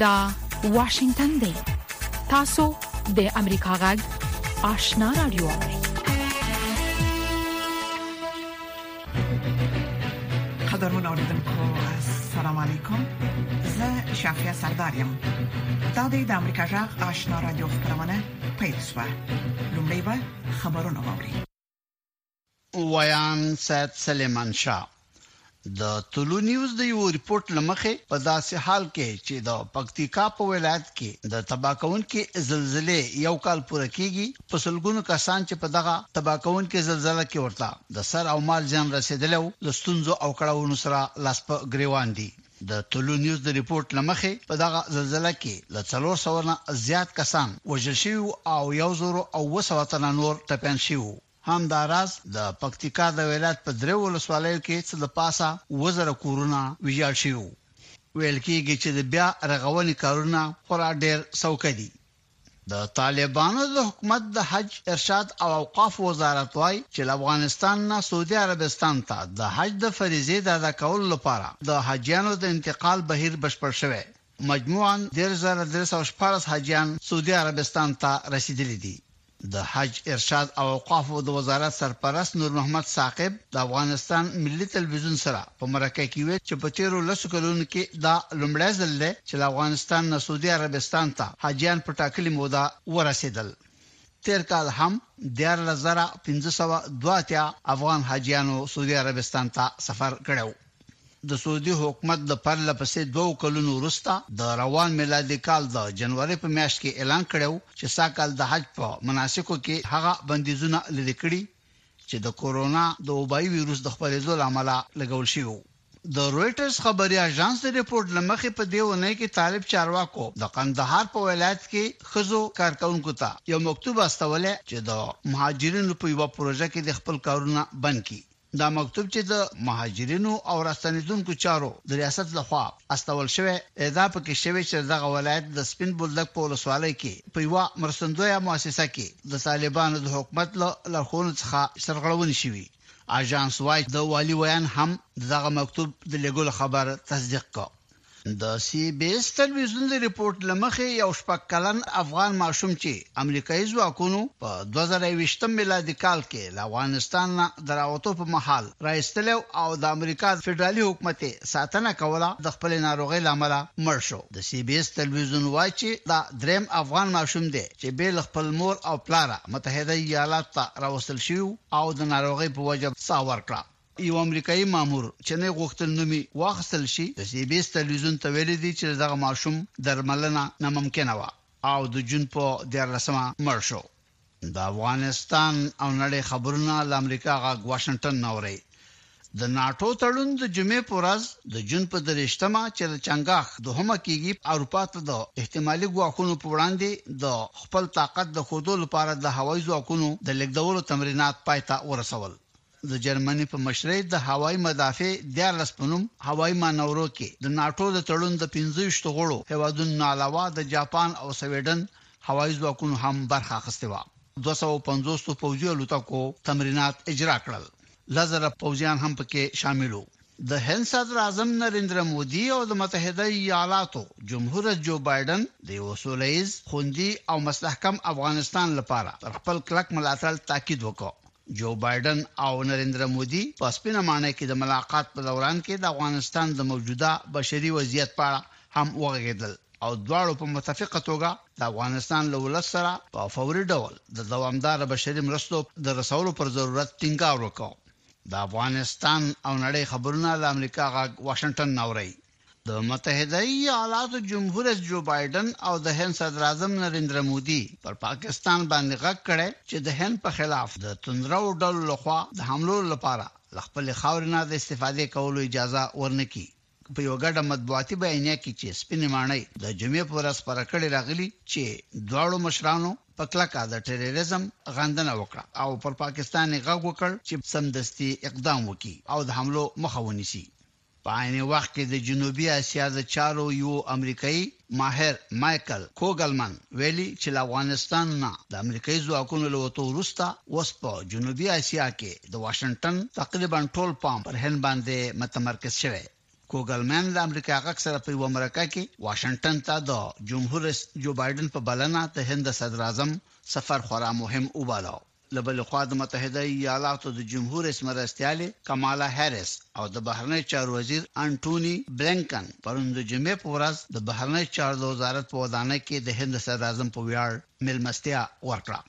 دا واشنگتن دی تاسو د امریکا غږ آشنا رادیو قدرمن اوریدونکو السلام علیکم زه شافیا سردار یم دا د امریکا غږ آشنا رادیو خبرونه پیل شوه لومړی خبرونه واوري ویان سید سلیمان شاه د طلوع نیوز د یو رپورټ لمخې په داسې حال کې چې د پکتیکا په ولایت کې د تباکونکو زلزلې یو کال پوره کیږي په سلګونو کسان چې په دغه تباکونکو زلزلې کې ورته د سر او مال ځان رسیدلو لستونزو او کړهونو سره لاس په گریوان دي د طلوع نیوز د رپوټ له مخې په دغه زلزله کې له څلور سوه نه زیات کسان وژل شوي وو او یو زر او اووه سوه تنه نور ټپیان شوي وو. همدا راز د پکتیکا د ولایت په دریو ولسوالیو کې څه د پاسه اووه زره کورونه ویجاړ شوي وو. ویل کیږي چې د بیا رغونې کارونه خورا ډیر سوکه دي. د طالبانو د حکومت د حج، ارشاد او اوقافو وزارت وايي چې له افغانستان نه سعودي عربستان ته د حج د فریضې د ادا کولو لپاره د حاجیانو د انتقال بهیر بشپړ شوی. مجموعاً دېرش زره درې سوه شپاړس حاجیان سعودي عربستان ته رسېدلي دي. د حج، ارشاد او اوقافو د وزارت سرپرست نور محمد ثاقب د افغانستان ملي تلویزیون سره په مرکه کې ویل چې په تېرو لسو کلونو کې دا لومړی ځل دی چې له افغانستان نه سعودي عربستان ته حاجیان په ټاکلې موده ورسېدل. تېر کال هم دیارلس زره پنځه سوه دوه اتیا افغان حاجیانو سعودي عربستان ته سفر کړی و. د سعودي حکومت له پرله پسې دوو کلونو وروسته د روان میلادي کال د جنورۍ په میاشت کې اعلان کړی و چې سږ کال د حج په مناسکو کې هغه بندیزونه لرې کړي چې د کورونا د وبايي ویروس د خپرېدو له امله لګول شوي وو. د رویټرز خبري اژانس د رپورټ له مخې په دې اونۍ کې طالب چارواکو د قندهار په ولایت کې ښځو کارکوونکو ته یو مکتوب استولی چې د مهاجرینو په یوه پروژه کې دې خپل کارونه بند کړي. دا مکتوب چې د مهاجرینو او راستنېدونکو چارو د ریاست له خوا استول شوی، ادعا په کې شوې چې د دغه ولایت د سپین بولدک په ولسوالۍ کې په یوه مرستندویه موسسه کې د طالبانو د حکومت له لارښوونو څخه سرغړونې شوي. آژانس وايي، د والي ویاند هم د دغه مکتوب د لېږلو خبر تصدیق کړ. د سي بي اس تلویزیون د رپورټ له مخې یو شپږ کلن افغان ماشوم چې امریکایي ځواکونو په 2020 میلادي کال کې له افغانستان نه د راوتو په مهال راایستلی او د امریکا فدرالي حکومت یې ساتنه کوله د خپلې ناروغۍ له امله مړ شو د سي بي اس تلویزیون وایي چې دا دریم افغان ماشوم دی چې بې له خپل مور او پلاره متحده ایالات ته راوستل شوی او د ناروغۍ په وجه ساه ورکړه یو امریکايي مامور چې نه یې غوښتل نوم یې واخیستل شي، د سي بي اېس تلویزیون ته ویلي دي چې د دغه ماشوم درملنه ناممکنه وه او د جون په دیارلسمه مړ شو. د افغانستان او نړۍ خبرونه له امریکا غږ واشنګټن نه اورئ. د ناټو تړون د جمعې په ورځ د جون په درویشتمه چې د چنګاښ دوهمه کېږي، اروپا ته د احتمالي ګواښونو په وړاندې د خپل طاقت د ښودو لپاره د هوایي ځواکونو د لېږدولو تمرینات پای ته ورسول. د جرمني په مشرۍ د هوایي مدافع دیارلس په نوم هوایي مانورو کې د ناټو د تړون د پنځه ویشت غړو هېوادونو نه علاوه د جاپان او سویډن هوایي ځواکونو هم برخه اخیستې وه. دوه سوه او پنځوس پوځي الوتکو تمرینات اجرا کړل. لس زره پوځیان هم په کې شامل وو. د هند صدراعظم نریندرا مودي او د متحده ایالاتو جمهور رئیس جو بایډن د یوه سوله ییز، خوندي او مصلحکم افغانستان لپاره پر خپل کلک ملاتړ تاکید وکړ جو بایډن او نریندرا مودي په سپینه ماڼۍ کې د ملاقات په دوران کې د افغانستان د موجوده بشري وضعیت په اړه هم وغږېدل او دواړو په متفقه توګه د افغانستان له ولس سره په فوري ډول د دوامداره بشري مرستو د رسولو پر ضرورت ټینګار وکړ. د افغانستان او نړۍ خبرونه له امریکا غږ واشنګټن نه اورئ. د متحده ایالاتو جمهور رئیس جو بایډن او د هند صدر اعظم نریندرا مودي پر پاکستان باندې غږ کړی چې د هند په خلاف د تندرو ډلو لخوا د حملو لپاره له خپل خاورې نه د استفادې کولو اجازه ورنکړي. په یو ګډه مطبوعاتي بیانیه کې چې سپینې ماڼۍ د جمعې په ورځ خبره کړې راغلي چې دواړو مشرانو په کلکه د ټیرریزم غندنه وکړه او پر پاکستان غږ وکړ چې سمدستي اقدام وکړي او د حملو مخه ونیسي. په عین وخت کې د جنوبي اسیا د چارو یو امریکايي ماهر مایکل کوګلمن ویلي چې له افغانستان نه د امریکايي ځواکونو له وتو وروسته اوس په جنوبي اسیا کې د واشنګټن تقریبا ټول پام پر هند باندې متمرکز شوی. کوګلمن له امریکا غږ سره په یوه مرکه کې واشنګټن ته د جمهور رئیس جو بایډن په بلنه د هند د صدراعظم سفر خورا مهم وباله. له بلې خوا د متحده ایالاتو د جمهور رئیس مرستیالې کمالا هریس او د بهرنیو چارو وزیر انټوني بلېنکن پرون د جمعې په ورځ د بهرنیو چارو د وزارت په ودانۍ کې د هند د صدراعظم په ویاړ مېلمستیا ورکړه.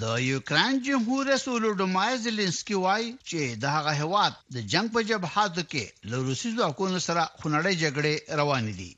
د یوکراین جمهور رئیس ولوډومایر زیلینسکي وايي چې د هغه هېواد د جنګ په جبهاتو کې له روسي ځواکونو سره خونړۍ جګړې روانې دي.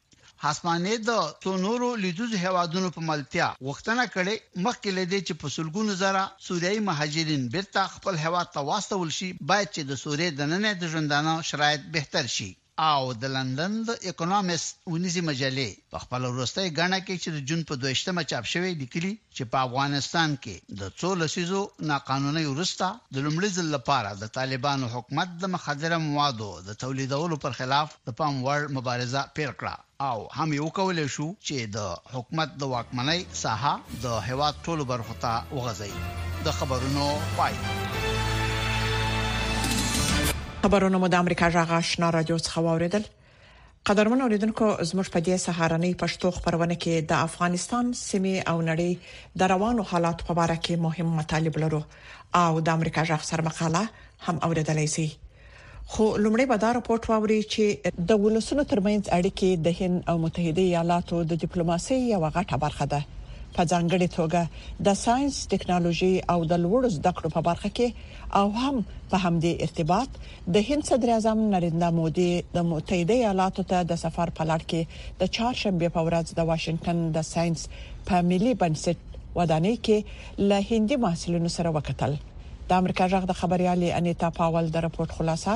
هاسماني د څو نورو لویدیځو هېوادونو په ملتیا غوښتنه کړې، مخکې له دې چې په سلګونو زره سوریايي مهاجرین بېرته خپل هېواد ته واستول شي، باید چې د سوریې دننه د ژوندانه شرایط بهتر شي او د لندن د اکونومست اونیزې مجلې په خپله وروستۍ ګڼه کې چې د جون په دوه ویشت مه چاپ شوې لیکلي، چې په افغانستان کې د څو لسیزو ناقانونۍ وروسته د لومړي ځل لپاره د طالبانو حکومت د مخدره موادو د تولیدولو پر خلاف د پام وړ مبارزه پیل کړه او هم یې وکولای شو چې د حکومت د واکمنۍ ساحه د هېواد ټولو برخو ته وغځوي. د خبرونو پای. خبرونه مو د امریکا جغ آشنا رادیو څخه واوریدل قدرمن اوریدونکو زموږ په دې سهارنۍ پښتو خبرونه کې د افغانستان سیمه او نړۍ د روانو حالاتو په اړه کې مهم مطالب لرو او د امریکا جغ سر مقاله هم اوریدلای شي خو لومړی به دا راپورټ واوري چې د ولسونو ترمنځ اړیکې د هند او متحده ایالاتو د ډیپلوماسي یو غټه برخه ده په ځانګړي توګه د ساينس ټکنالوژي او د لوړو زده کړو په برخه کې او هم په همدې ارتباط د هند صدراعظم نریندا مودي د متحده ایالاتو ته د سفر په لړ کې د چهارشنبې په ورځ د واشنګټن د ساینس په ملي بنسټ ودانۍ کې له هندي محصلینو سره وکتل. د امریکا غږ د خبریالې انیتا پاول د رپورټ خلاصه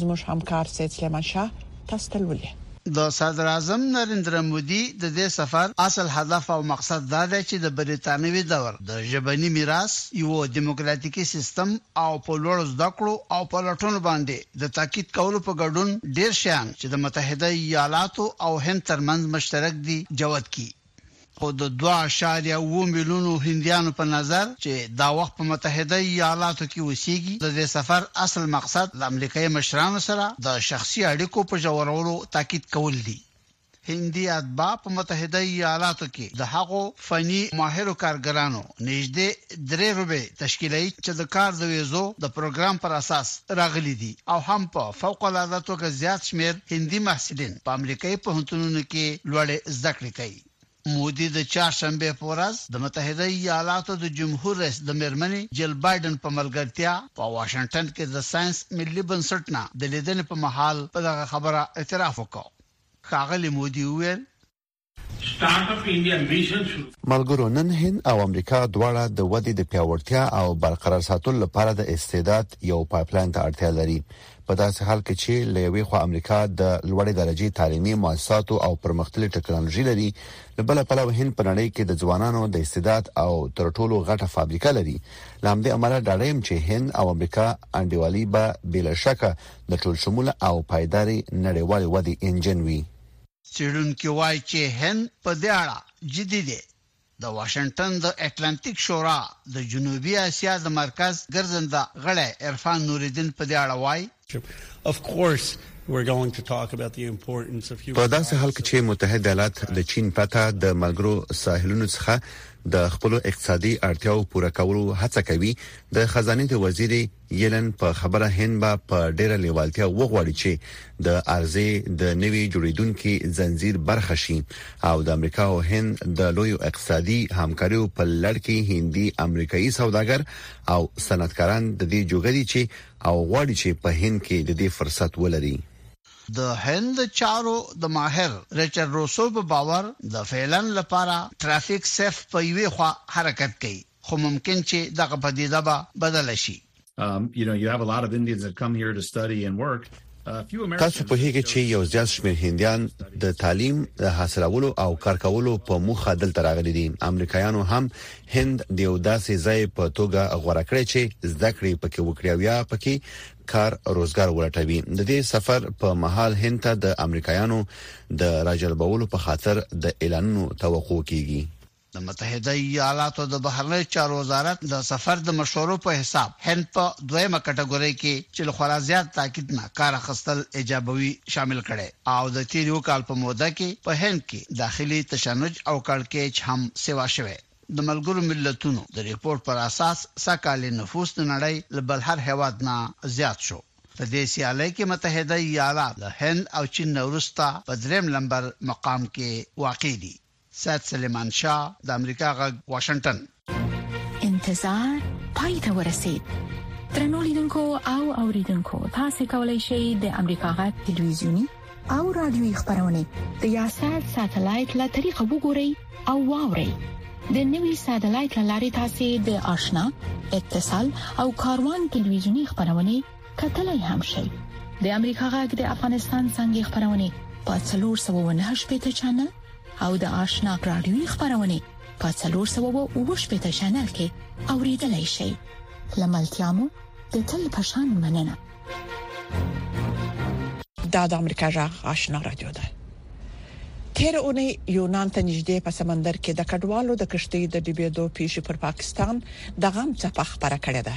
زموږ همکار سید سلیمان شاه تاسو ته لولي. د صدراعظم نریندرا مودي د دې سفر اصل هدف او مقصد دا دی چې د بریتانوي دور د ژبني میراث، یو دیموکراتیکي سیستم او په لوړو زده کړو او پلټنو باندې د تاکید کولو په ګډون ډېر شیان چې د متحده ایالاتو او هند ترمنځ مشترک دي، جوت کړي. خو د دوه اعشاریه اووه میلیونو هندیانو په نظر چې دا وخت په متحده ایالاتو کې اوسیږي، د دې سفر اصل مقصد له امریکایي مشرانو سره د شخصي اړیکو په ژورولو تاکید کول دي. هندي اتباع په متحده ایالاتو کې د هغو فني ماهرو کارګرانو نژدې درې روبې تشکیلوي چې د کار د ویزو د پروګرام پر اساس راغلي دي او هم په فوق العاده توګه زیات شمېر هندي محصلین په امریکايي پوهنتونونو کې لوړې زده کړې کوي. مودي د چهارشنبې په ورځ د متحده ایالاتو د جمهور رئیس د مېرمنې جیل بایډن په ملګرتیا په واشنګټن کې د ساینس ملي بنسټ نه د لیدنې په مهال په دغه خبره اعتراف وکړ. ښاغلي مودي وویل، سټارټ اپ انډیا مشن شروع کړ. ملګرو نن هند او امریکا دواړه د ودې د پیاوړتیا او برقرار ساتلو لپاره د استعداد یو پایپلاین ته اړتیا لري په داسې حال کې چې له یوې خوا امریکا د لوړې درجې تعلیمي مؤسساتو او پرمختللې ټکنالوژي لري له بله پلوه هند په نړۍ کې د ځوانانو د استعداد او تر ټولو غټه فابریکه لري له همدې امله ډاډه یم چې هند او امریکا انډیوالي به بې له شکه د ټولشموله او پایدارې نړیوالې ودې انجن وي څېړونکي وايي چې هند په دې اړه جدي دی. د واشنګټن د اتلانتیک شورا د جنوبي اسیا د مرکز ګرځنده غړی عرفان نورالدین په دې اړه وايي. په داسې حال کې چې متحد ایالات د چین پرته د ملګرو ساحلونو څخه د خپلو اقتصادي اړتیاوو پوره کولو هڅه کوي، د خزانې د وزیرې یلن په خبره هند به په ډیره لیوالتیا وغواړي چې د ارزې د نوي جوړیدونکو زنجیر برخه شي او د امریکا او هند د لوی اقتصادي همکاریو په لړ کې هندي امریکایي سوداګر او صنعتکاران د دې جوګدي چې او غواړي چې په هند کې د دې فرصت ولري د هند د چارو د ماهر ریچارډ روسو په باور د فعلن لپاره ټرافیک سیف په یوې خوا حرکت کوي خو ممکن چې دغه پدیده به بدله شي. تاسو پوهیږئ چې یو زیات شمیر هندیان د تعلیم د حاصلولو او کار کولو په موخه دلته راغلي دي. امریکایانو هم هند د یو داسې ځای په توګه غوره کړی چې زده کړې پکې وکړي او یا پکې کار روزګار ولټوي. د دې سفر په مهال هند ته د امریکایانو د راجلبولو په خاطر د اعلانونو توقع کیږي. د متحده ایالاتو د بهرنیو چارو وزارت د سفر د مشورو په حساب هند په دویمه کټګورۍ کې چې له خورا زیات تاکید نه کار اخیستل ایجابوي شامل کړی او د تېر یو کال په موده کې په هند کې داخلي تشنج او کړکېچ هم سیوا شوی. د ملګرو ملتونو د رپورټ پر اساس سږ کال یې نفوس د نړۍ له بل هر هېواد نه زیات شو. په دې سیالۍ کې متحده ایالات له هند او چین نه وروسته په درېیم لمبر مقام کې واقع دي. سید سلیمان شاه د امریکا غږ واشنگټن انتظار پای ته ورسید ترنو لیدونکو او اوریدونکو تاسو کولی شئ د امریکا غا ټلویزیونی او رادیوي خبرونه د یاسر ساتلایت له طریقو وګورئ او واورئ د نوي ساتلایت لارې تاسو د آشنا اتصال او کاروان ټلویزیونی خبرونه کتلای هم شئ د امریکا غږ د افغانستان څنګه خبرونه په 398 چنل او د آشنا رادیوي خبرونه په 370 چینل کې اوریدلای شئ لملتيامو د تل پشان مننه دا د امریکا جغ آشنا رادیو ده تیر اونۍ یونان ته نږدې په سمندر کې د کډوالو د کشتۍ د ډوبېدو پیښې پر پاکستان د غم څپه خبره کړې ده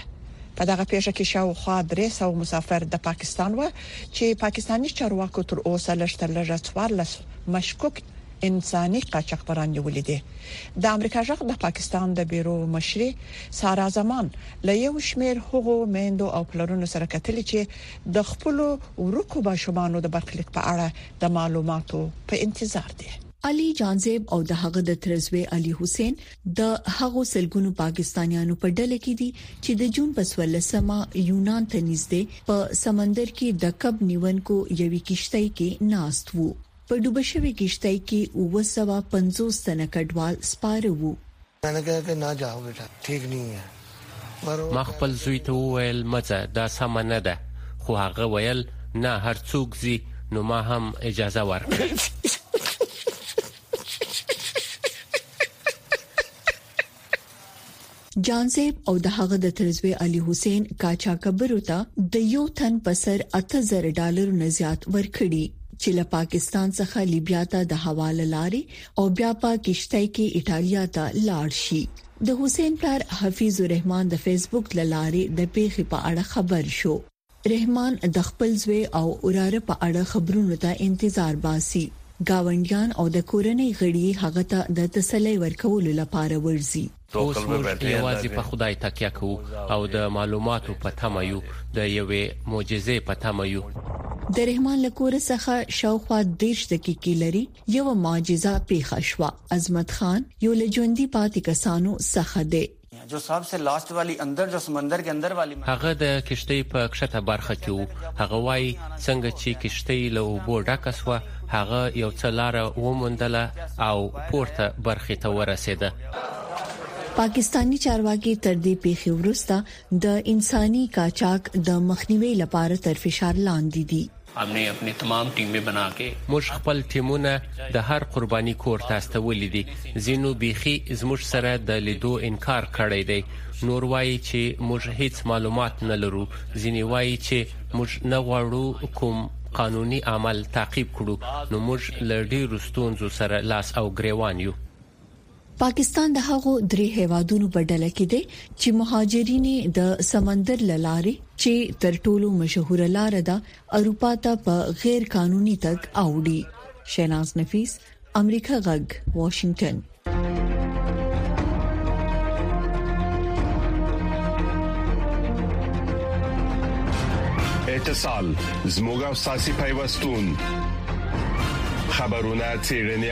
په دغه پیښه کې شاوخوا 300 مسافر د پاکستان و چې پاکستاني چارواکو تر اوسه لږترلږه 14 مشکوک انساني قاچاقبران نیولي دي. د امریکا غږ د پاکستان د بیورو مشرې سارا زمان له یو شمیر هغو میندو او پلرونو سره کتلي چې د خپلو ورکو ماشومانو د برخلیک په اړه د معلوماتو په انتظار دي. علي جانزیب او د هغه د تره زوی علي حسین د هغو سلګونو پاکستانیانو په ډله کې دي چې د جون په 14مه یونان ته نږدې په سمندر کې د کب نیونکو یوې کشتۍ کې ناست وو په ډوبه شوې کشتۍ کې 250 تنه کډوال سپاره وو ما خپل زوی ته وویل مه ځه دا سمه نه ده خو هغه ویل نه هر څوک ځي نو ما هم اجازه ورکړه جان زیب او د هغه د ترزوی علي حسین کاچا کبرو ته د یو تن په سر 8000 ډالر نه زیات ورکړي چې له پاکستان څخه لیبیا ته د حواله لاري او بیا په کشته کې ایتالیا ته لاړ شي د حسین پلار حفیظ الرحمن د فیسبوک لارې د پیښې په اړه خبر شو رحمان د خپل زوی او وراره په اړه خبرونو ته انتظار باسي. ګاونډیان او د کورنۍ غړي هغه ته د تسلۍ ورکولو لپاره ورځي. اوس موږ یوازې په خدای تکیه کوو او د معلوماتو په تمه یو، د یوې معجزې په تمه یو. د رحمان له کوره څخه شاوخوا دېرش دقیقې لرې یوه معجزه پېښه شوه. عظمت خان یو له ژوندي پاتې کسانو څخه دی. هغه د کښتۍ په کښته برخه کې و، هغه وايي، څنګه چې کښتۍ له اوبو ډکه شوه، هغه یو څه لاره وموندله او پورته برخې ته ورسېده. پاکستاني چارواکي تر دې پېښې وروسته د انساني قاچاق د مخنیوي لپاره تر فشار لاندې دي. هم نه اپنې تمام ټیمې بنا کې. موږ خپل ټیمونه د هر قرباني کور ته استولي دي، ځینو بیخي زموږ سره د لیدو انکار کړی دی، نور وایي چې موږ هیڅ معلومات نه لرو، ځینې وایي چې موږ نه غواړو کوم قانوني عمل تعقیب کړو، نو موږ له ډیرو ستونزو سره لاس او ګریوان یو. پاکستان د هغو درې هیوادونو په ډله کې دی چې مهاجرین یې د سمندر له لارې چې تر ټولو مشهوره لار ده اروپا ته په غیر قانوني تګ اوړي شیناز نفیس امریکا غږ واشنگټن اتصال زموږ او ساسي پیوستون خبرونه چیرنی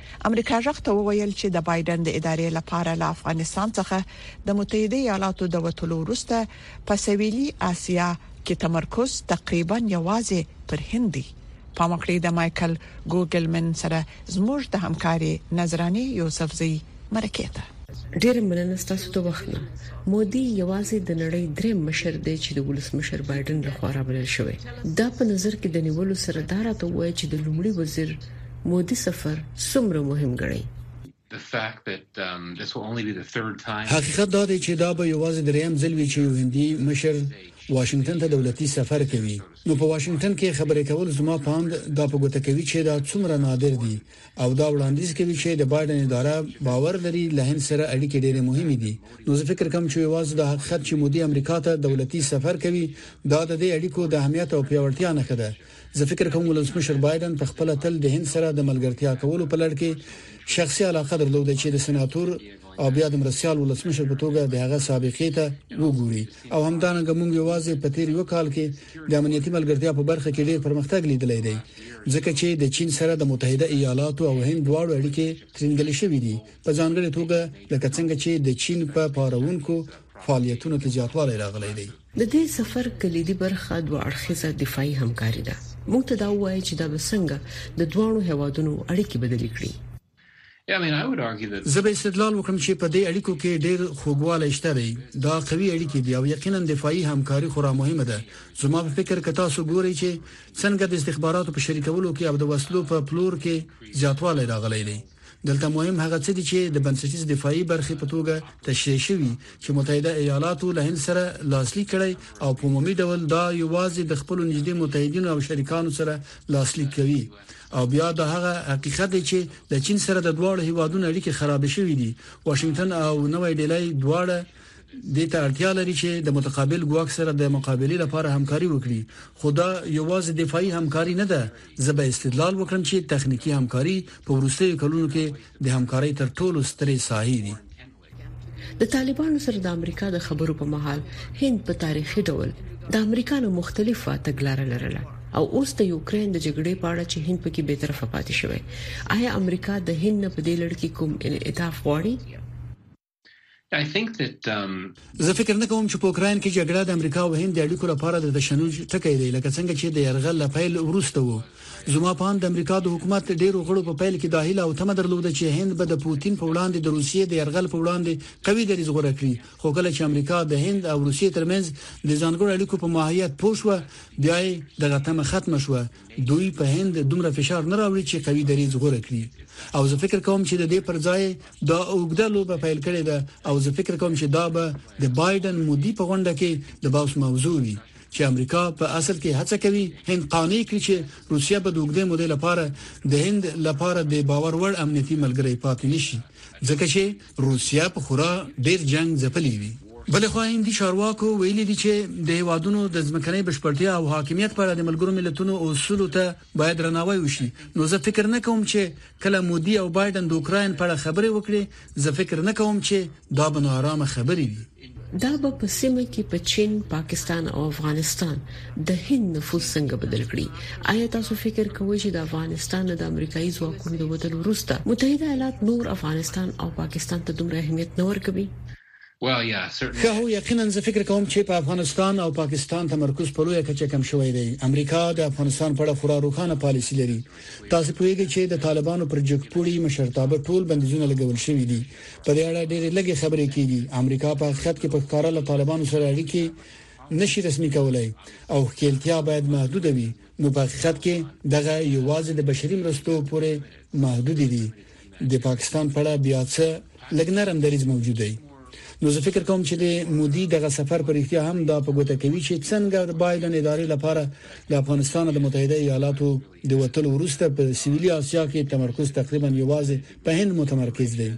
امریکا غږ ته وویل چې د بایډن د ادارې لپاره له افغانستان څخه د متحده ایالاتو د وتلو وروسته په سویلي اسیا کې تمرکز تقریبا یوازې پر هند دی. پام وکړئ د مایکل ګوګلمن سره زموږ د همکارې نذرانې یوسفزۍ مرکې ته. ډېره مننه ستاسو د وخت نه. مودي یوازې د نړۍ دریم مشر دی چې د ولسمشر بایډن لخوا رابلل شوی. دا په نظر کې د نیولو سره دا راته ووایه چې د لومړي وزیر مودي سفر څومره مهم ګڼئ؟ حقیقت دا دی چې دا به یوازې دریم ځل وي چې یو هندي مشر واشنګټن ته دولتي سفر کوي نو په واشنګټن کې خبرې کول زما پاند دا په ګوته کوي چې دا څومره نادر دي او دا وړاندیز کوي چې د بایدن اداره باور لري له هند سره اړیکې ډېرې مهمې دي نو زه فکر کوم چې یوازې د حقیقت چې مودي امریکا ته دولتي سفر کوي دا د دې اړیکو د اهمیت او پیاوړتیا نه خده زه فکر کوم ولسمشر بایدن په خپل تل د هند سره د ملګرتیا کولو په لړ کې شخصي علاقه درلوده چې د سناتور او بیا د مرسیال ولسمشر په توګه د هغه سابقې ته وګوري او همدانګه موږ یوازې په تیر یو کال کې د امنیتي ملګرتیا په برخه کې ډیر پرمختګ لیدلی دی ځکه چې د چین سره د متحده ایالاتو او هند دواړو اړیکې ترنګلې شوې دي په ځانګړي توګه لکه څنګه چې د چین په پارونکو فعالیتونو کې زیاتوالی راغلی دی د دې سفر کلیدي برخه دوه اړخیزه دفاعي همکاري ده. موږ ته دا ووایه چې دا به څنګه د دواړو هېوادونو اړیکې بدلې کړي؟ زه به استدلال وکړم چې په دې اړیکو کې ډېر خوږوالی شته دی. دا قوي اړیکې دي او یقیناً دفاعي همکاري خورا مهمه ده. زما په فکر که تاسو ګورئ چې څنګه د استخباراتو په شریکولو کې او د وسلو په پلور کې زیاتوالی راغلی دی، دلته مهم هغه څه دي چې د بنسټیز دفاعي برخې په توګه تشریح شوي چې متحده ایالاتو له هند سره لاسلیک کړي او په عمومي ډول دا یوازې د خپل نږدې متحدینو او شریکانو سره لاسلیک کوي او بیا دا هغه حقیقت دی چې د چین سره د دواړو هیوادونو اړیکې خراب شوې دي واشنگټن او نوې ډیلۍ دواړه دې ته اړتیا لري چې د متقابل ګواښ سره د مقابلې لپاره همکاري وکړي خو دا یوازې دفاعي همکاري نه ده زه به استدلال وکړم چې تخنیکی همکاري په ورستیو کلونو کې د همکارۍ تر ټولو سترې ساحې دي د طالبانو سره د امریکا د خبرو په مهال هند په تاریخي ډول د امریکا نه مختلفه تګلارې لرله او اوس د یوکرين د جګړې په اړه چې هند پکې به طرفه پاتې شوی آیا امریکا د هند نه په دې لړ کې کوم انعطاف غواړي زه فکر نه کوم چې په اوکراین کې جګړه د امریکا او هند د اړیکو لپاره د تشنج ټکی دی لکه څنګه چې د يرغل له پیل وروسته وو زما په اند د امریکا د حکومت ډیرو غړو په پیل کې داهله او تمه درلوده چې هند به د پوتین په وړاندې د روسیې د يرغل په وړاندې قوي دریځ غوړه کړي خو کله چې امریکا د هند او روسیې ترمنځ د ځانګړو اړیکو په ماهیت پوه شو بیا یې دغه تمه ختمه شوه دوی په هند دومره فشار نه راوړي چې قوي دریځ غوره کړي او زه فکر کوم چې د دې پر ځای دا اوګده لوبه پیل کړې ده او زه فکر کوم چې دا به د بایدن مودي په غونډه کې د باوس موضوع وي چې امریکا په اصل کې هڅه کوي هند قانع کړي چې روسیا به د اوګده مودې لپاره د هند لپاره د باور وړ امنیتي ملګری پاتې نشي ځکه چې روسیه په خورا ډیر جنګ ځپلي وي. بل خوا هندي چارواکو ویلي دي چې د هیوادونو د ځمکنۍ بشپړتیا او حاکمیت په اړه د ملګرو ملتونو اصولو ته باید درناوی وشي نو زه فکر نه کوم چې کله مودي او بایډن د اوکراین په اړه خبرې وکړي زه فکر نه کوم چې دا به ناارامه خبرې وي. دا به په سیمه کې په چین، پاکستان او افغانستان د هند نفوذ څنګه بدل کړي؟ ایا تاسو فکر کوئ چې د افغانستان نه د امریکایي ځواکونو د وتلو وروسته متحده ایالات نور افغانستان او پاکستان ته دومره اهمیت نه ورکوي؟ ښه هو یقینا زه فکر کوم چې په افغانستان او پاکستان تمرکز په لویه کچه کم شوی دی. امریکا د افغانستان په اړه خورا روښانه پالیسي لري. تاسو پوهیږئ چې د طالبانو پر جګپوړي مشرتابه ټول بندیزونه لګول شوي دي په دې اړه ډېرې لږې خبرې کیږي امریکا په حقیقت کې په ښکاره له طالبانو سره اړیکې نشي رسمي کولای او ښکیلتیا باید محدود وي نو په حقیقت کې دغه یوازې د بشري مرستو پورې محدود دي د پاکستان په اړه بیا څه لګ نرم دریځ موجود دی نو زه فکر کوم چې د مودي دغه سفر پر اړتیا هم دا په ګوته کوي چې څنګه د بایدن ادارې لپاره د افغانستان د متحده ایالاتو د وټلو وروسته په سویلي اسیا کې تمرکز تقریبا یوازې په هند متمرکز دی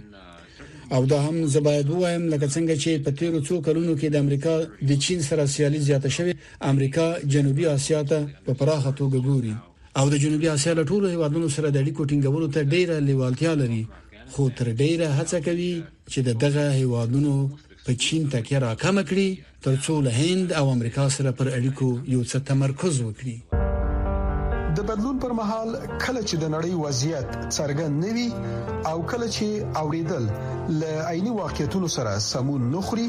او دا هم زه باید وایم لکه څنګه چې په تیرو څو کلونو کې د امریکا د چین سره سیالي زیاته شوې امریکا جنوبي اسیا ته په پراخه توګه ګوري او د جنوبي اسیا له ټولو هیوادونو سره د اړیکو ټینګولو ته ډیره لیوالتیا لري خو تر ډیره هڅه کوي چې د دغه هیوادونو په چین تکیه راکمه کړي ترڅو له هند او امریکا سره پر اړیکو یو څه تمرکز وکړي د بدلون پر مهال کله چې د نړۍ وضعیت څرګند نه وي او کله چې اوریدل له عیني واقعیتونو سره سمون نه خوري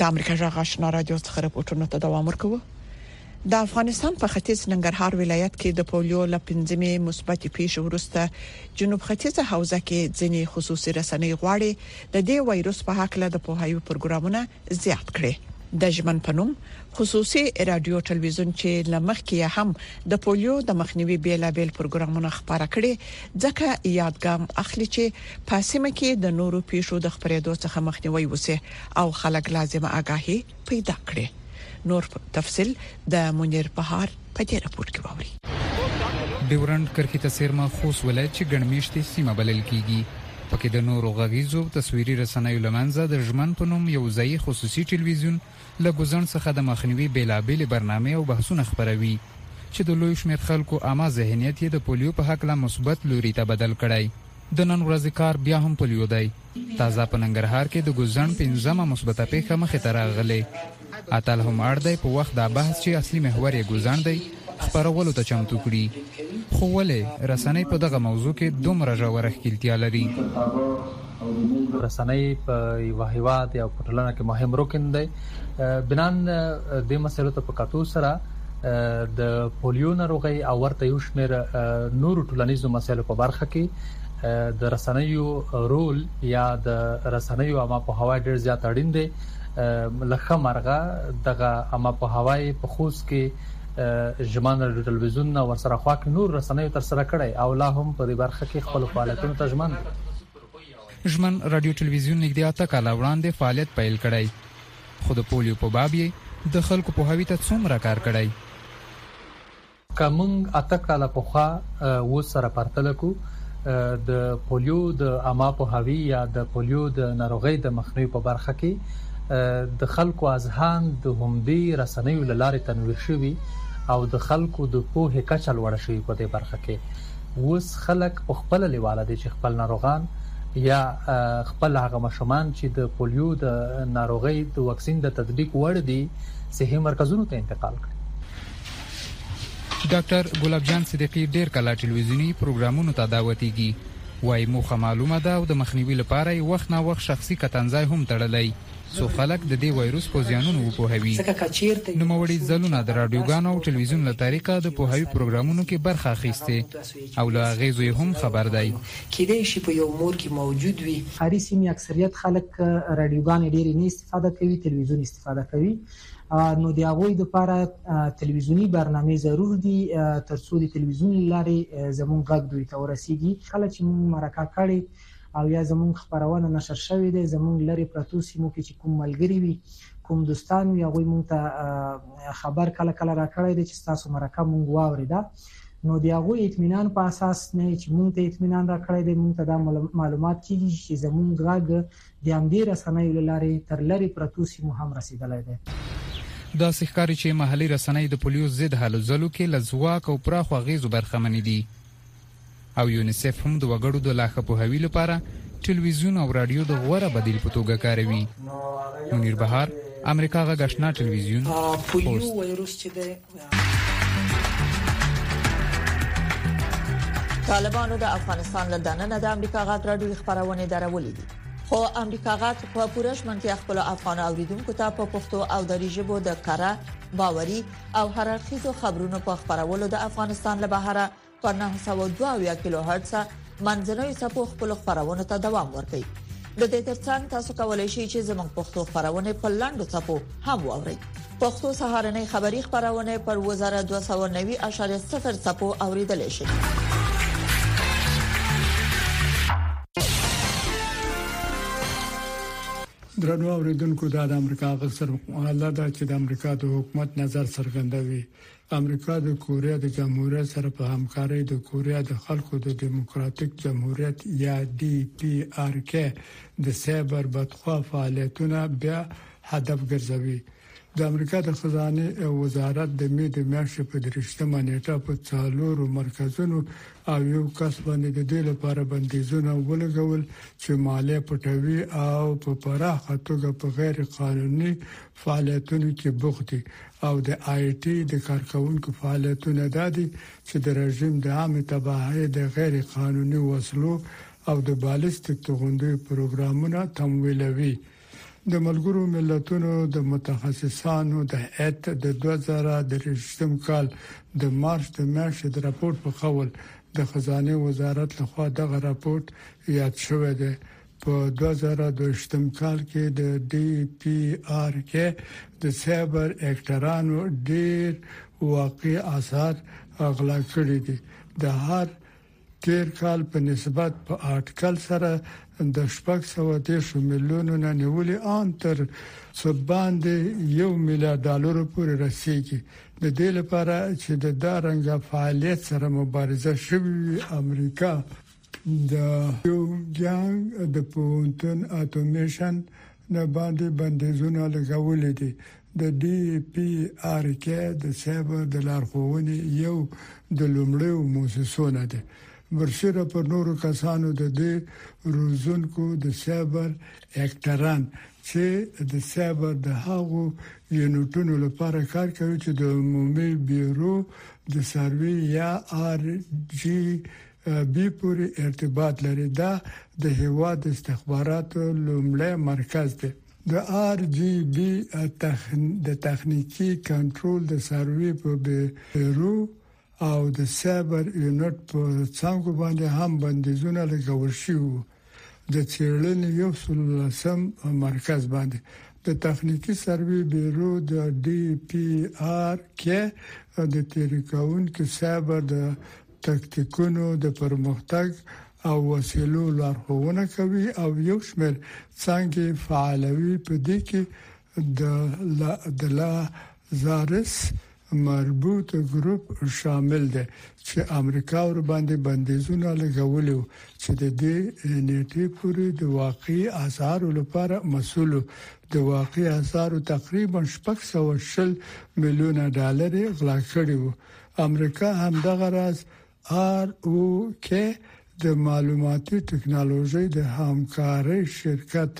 د امریکا جغ آشنا رادیو څخه راپورټونه ته دوام ورکوي د افغانستان په ختیځ ننګرهار ولایت کې د پولیو له پنځمې مثبت پیښې وروسته جنوب ختیځه حوزه کې ځینې خصوصي رسنۍ غواړي د دې وایروس په حق له د پوهاوي پروګرامونه زیات کړي د ژمن پنوم خصوصي رادیو ټلویزیون چې لمخکې هم د پولیو د مخنیوي بیلابل پروګرامونه خبره کړي ځکه یادګام اخلي چې په سیمه کې د نورو پیښو د خبرېدو څخه مخنیوي وسی او خلک لازمه اګاهي پیدا کړي نور تفصيل د منیر بهار په دې راپور کې واوري ډیورند کرښې ته سیرمه خوست ولایت چې ګڼمیشتې سیمه بلل کیږي پکې د نورو غږیزو تصویري رسنیو لمنځه د ژمن په نوم یو ځایي خصوصي ټلویزیون له ګوزڼ څخه د مخنیوي بیلابیلې برنامې او بحثونه خپروي چې د لوی شمیر خلکو عامه ذهنیت یې د پولیو په حق لا مثبت لوري ته بدل کړی د نن ورځې کار بیا هم پولیو دی تازه په ننګرهار کې د ګوزڼ پنځمه مثبته پیښه مخې ته راغلې. اتل هم اړ دی په وخت دا بحث چې اصلي محور یې ګوزڼ دی خپرولو ته چمتو کړي خو ولې رسنۍ په دغه موضوع کې دومره ژوره ښکیلتیا لري رسنۍ په یو هیواد یا په ټولنه کې مهم رکن دی بنان د مسلو ته په کتو سره د پولیو ناروغي او ورته یو شمېر نورو ټولنیزو مسایلو په برخه کې د رسنیو رول یا د رسنیو عامه پوهاوی ډیر زیات اړین دی لکه مرغه دغه عامه پوهاوی په خوست کې ژمان رادیو ټلویزیون نه ورسره خوا کې نور رسنیو تر سره کړي او لا هم په دې برخه کې خپل فعالیتونه ته ژمن دي ژمن رادیو ټلویزیون نږدې اته کاله وړاندې فعالیت پیل کړی خو د پولیو په باب یې د خلکو پوهاوی ته څومره کار کړی که موږ اته کاله پخوا اوس سره پرتله کړو، د پولیو د عامه پوهاوي یا د پولیو د ناروغۍ د مخنیوي په برخه کې د خلکو اذهان د همدې رسنیو له لارې تنویر شوي او د خلکو د پوهې کچه لوړه شوې په دې برخه کې اوس خلک په خپله لیواله دي چې خپل ناروغان یا خپل هغه ماشومان چې د پولیو د ناروغۍ د واکسین د تطبیق وړ دي صحي مرکزونو ته انتقال کړي ډاکټر ګلاب جان صدیقي ډېر کله ټلویزیوني پروګرامونو ته دعوتېږي، وايي موخه معلومه ده او د مخنیوي لپاره یې وخت نا وخت شخصي کتنځای هم تړلی، څو خلک د دې وایروس په زیانونو وپوهوي. نوموړي ځلونه د راډیوګانو او ټلویزیون له طریقه د پوهاوي پروګرامونو کې برخه اخیستې او له اغېزو یې هم خبر دی. ښاري سیمې اکثریت خلک راډیوګانې ډېرې نه استفاده کوي، تلویزیون استفاده کوي. نو د هغوی لپاره تلویزیوني برنامې ضرور دي ترڅو د تلویزیون لارې زمونږ غږ دوی ته ورسیږي کله چې مونږ مرکه کړې او یا زمونږ خبرونه نشر شوې ده زمونږ لري پرتو سیمو کې چې کوم ملګری وي کوم دوستان وي هغه مونږ ته خبر کله کله راکړی دی چې تاسو مرکه مونږ واوریده نو د هغه اطمینان په اساس نه چې مونږ ته اطمینان راکړی دی مونږ ته دا معلومات کیږي چې زمونږ غږ د همدې رسنیو له لارې تر لرې پرتو سیمو هم رسېدلی دی. داسې ښکاري چې محلي رسنۍ د پولیو ضد هلو ځلو کې له ځواک او پراخو اغېزو برخمنې دي او یونیسف هم د وګړو د لا ښه پوهاوي لپاره ټلویزیون او راډیو د غوره بدیل په توګه کاروي. منیر بهار، امریکا غږ اشنا ټلویزیون، خوست. طالبانو د افغانستان له دننه د امریکا غاټ راډیو خبرونه درولې دي خو امریکا غاټ په پوره شمنتیا خپل افغان اوریدونکو ته په پښتو او دری ژبه د کره باوري او هررخیزو خبرونو په خبرولو د افغانستان له بهره په نهه سوه دوه اویا کیلو هرتز منځنیو څپو خپل خبرونو ته دوام ورکړي د دې ترڅنګ تاسو کولی شئ چې زموږ پښتو خبرونه په لاندو څپو هم واورئ پښتو سهارنې خبری خبرونه پر 2290.0 څپو اوریدل شئ درنو اوریدونکو دا د امریکا غږ سره مقاله ده چې د امریکا د حکومت نظر څرګندوي امریکا د کوریا د جمهوریت سره په همکارۍ د کوریا د خلکو د دیموکراتیک جمهوریت یا ډي پي ار کي د سایبر بدخواه فعالیتونه بیا هدف ګرځوي. د امریکا د خزانې وزارت د مې د میاشتې په درویشت مه نیټه په څلورو مرکزونو او یو کس باندې د دې لپاره بندیزونه ولګول چې مالیه پټوي او په پراخه توګه په غیر قانوني فعالیتونو کې بوخت دي او د آی ټي د کارکوونکو فعالیتونه دا دي چې د رژیم د عامې تباهۍ د غیر قانوني وسلو او د بالستیک توغندیو پروګرامونه تمویلوي. د ملګرو ملتونو د متخصصانو د هیئت د دوه زره درویشتم کال د مارچ د میاشتې د راپورټ په قول د خزانې وزارت له خوا دغه راپورټ یاد شوی دی په 2022 کال کې د ډي پي آر کې د سایبر اکټرانو ډیر واقعي آثار غلا کړی دي د هر تیر کال په نسبت په اټکل سره د شپږ سو دیش میلیونو نه نیولې ان تر څو باندې یو میلیارډ ډالر پورې رسیدي د دې لپاره چې د دارنګ فعالیت سره مبارزه شوي امریکا د پیونګیانګ د پونتون اتومیشن نه باندې بندیزونه لګولې دي د ډي پی آر کې د سیبر د لارښوونې یو د لومړیو موسسو نه دی برسره پر نورو کسانو د دې روزونکو د سیبر اکټران چې د سیبر د هغو یونټونو لپاره کار کوي چې د عمومي بیورو د سروي یا آر جی بي پورې ارتباط لري دا د هیواد د استخباراتو لومړی مرکز دی د ار جي بي د تخنیکي کنټرول د سروي په بیرو او د سایبر یونټ په څنګه باندې هم بندیزونه لګول شوی د څېړنې یو سل لسم مرکز باندې د تخنیکی سروې بیرو د ډي پی آر کې د تیریکاون کې سایبر د تکتیکونو د پرمختګ او وسیلو لارښوونه کوي او یو شمېر څنګه فعالوي په دې کې د لا د لا زارس مربوط ګروپ شامل دی چې امریکا ورباندې بندیزونه لګولي وو چې د دې نیټې پورې د واقعي اسعارو لپاره مسول وو. د واقعي اسعارو تقریبا شپږ سوه شل میلیونه ډالرې غلا کړي وو. امریکا همدغه راز ROK د معلوماتي ټکنالوژۍ د همکارۍ شرکت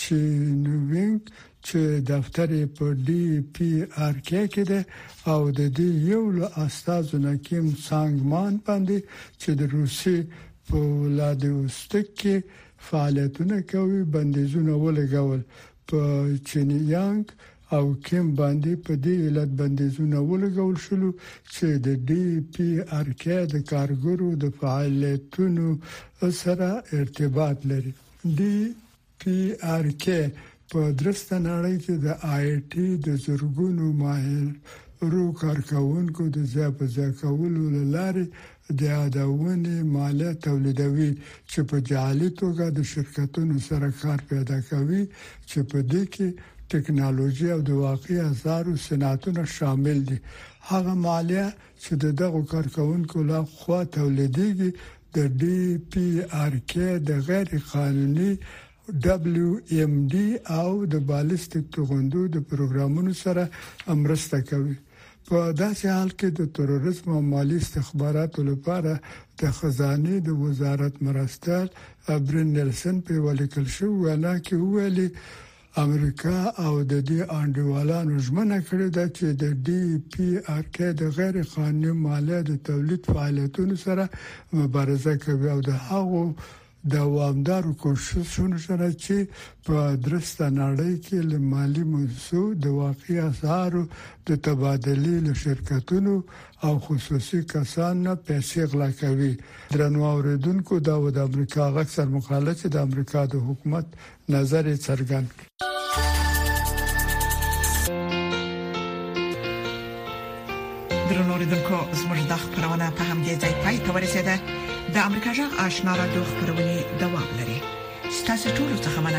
چینوینګ چې دفتر یې په ډي پي ار کې کې ده او د دې یو له استادو نکیم څنګ مان باندې چې د روسي په ولادیوستک کې فعالیتونه کوي بندیزونه ولګول په چینیانګ او کیمپ باندې په دې علت بندیزونه ولګول شلو چې د ډي پي ار کي د کارګرو د فعالیتونو سره ارتباط لري. ډي پي ار کي په درسته نړۍ کې د آی ټي د زرګونو ماهرو کارکوونکو د ځای په ځای کولو له لارې د یادونې مالیه تولیدوي چې په جعلي توګه د شرکتونو سره کار پیدا کوي چې په دې کې ټکنالوژي او د واقعي اسعارو صنعتونه شامل دي. هغه مالیه چې د دغو کارکوونکو له خوا تولیدیږي د ډي پي ار کې د غیر قانوني WMD او د بالستیک توغندو د پروګرامونو سره مرسته کوي په داسې حال کې د تروریزم او مالي استخباراتو لپاره د خزانه د وزارت مرستیال ابرین نیلسن په ولیکل شو وینا کې ویلي امریکا او د دې انډیوالانو ژمنه کړې ده چې د ډي پی آر کې د غیر قانوني مالیه د تولید فعالیتونو سره مبارزه کوي او د هغو دوامدارو کوششونو سره چې په درسته نړۍ کې له مالي منسو د واقعي اسعارو د تبادلې له شرکتونو او خصوصي کسان نه پیسې غلا کوي درنو اوریدونکو دا و د امریکا غږ سر مقاله چې د امریکا د حکومت نظر یې څرګند کړ. درنو اوریدونکو زموږ د خبرونه په همدې ځای پای ته ورسیده د امریکا جغ آشنا را دوه خبرونه دوام لري ستاسو ټول څه مننه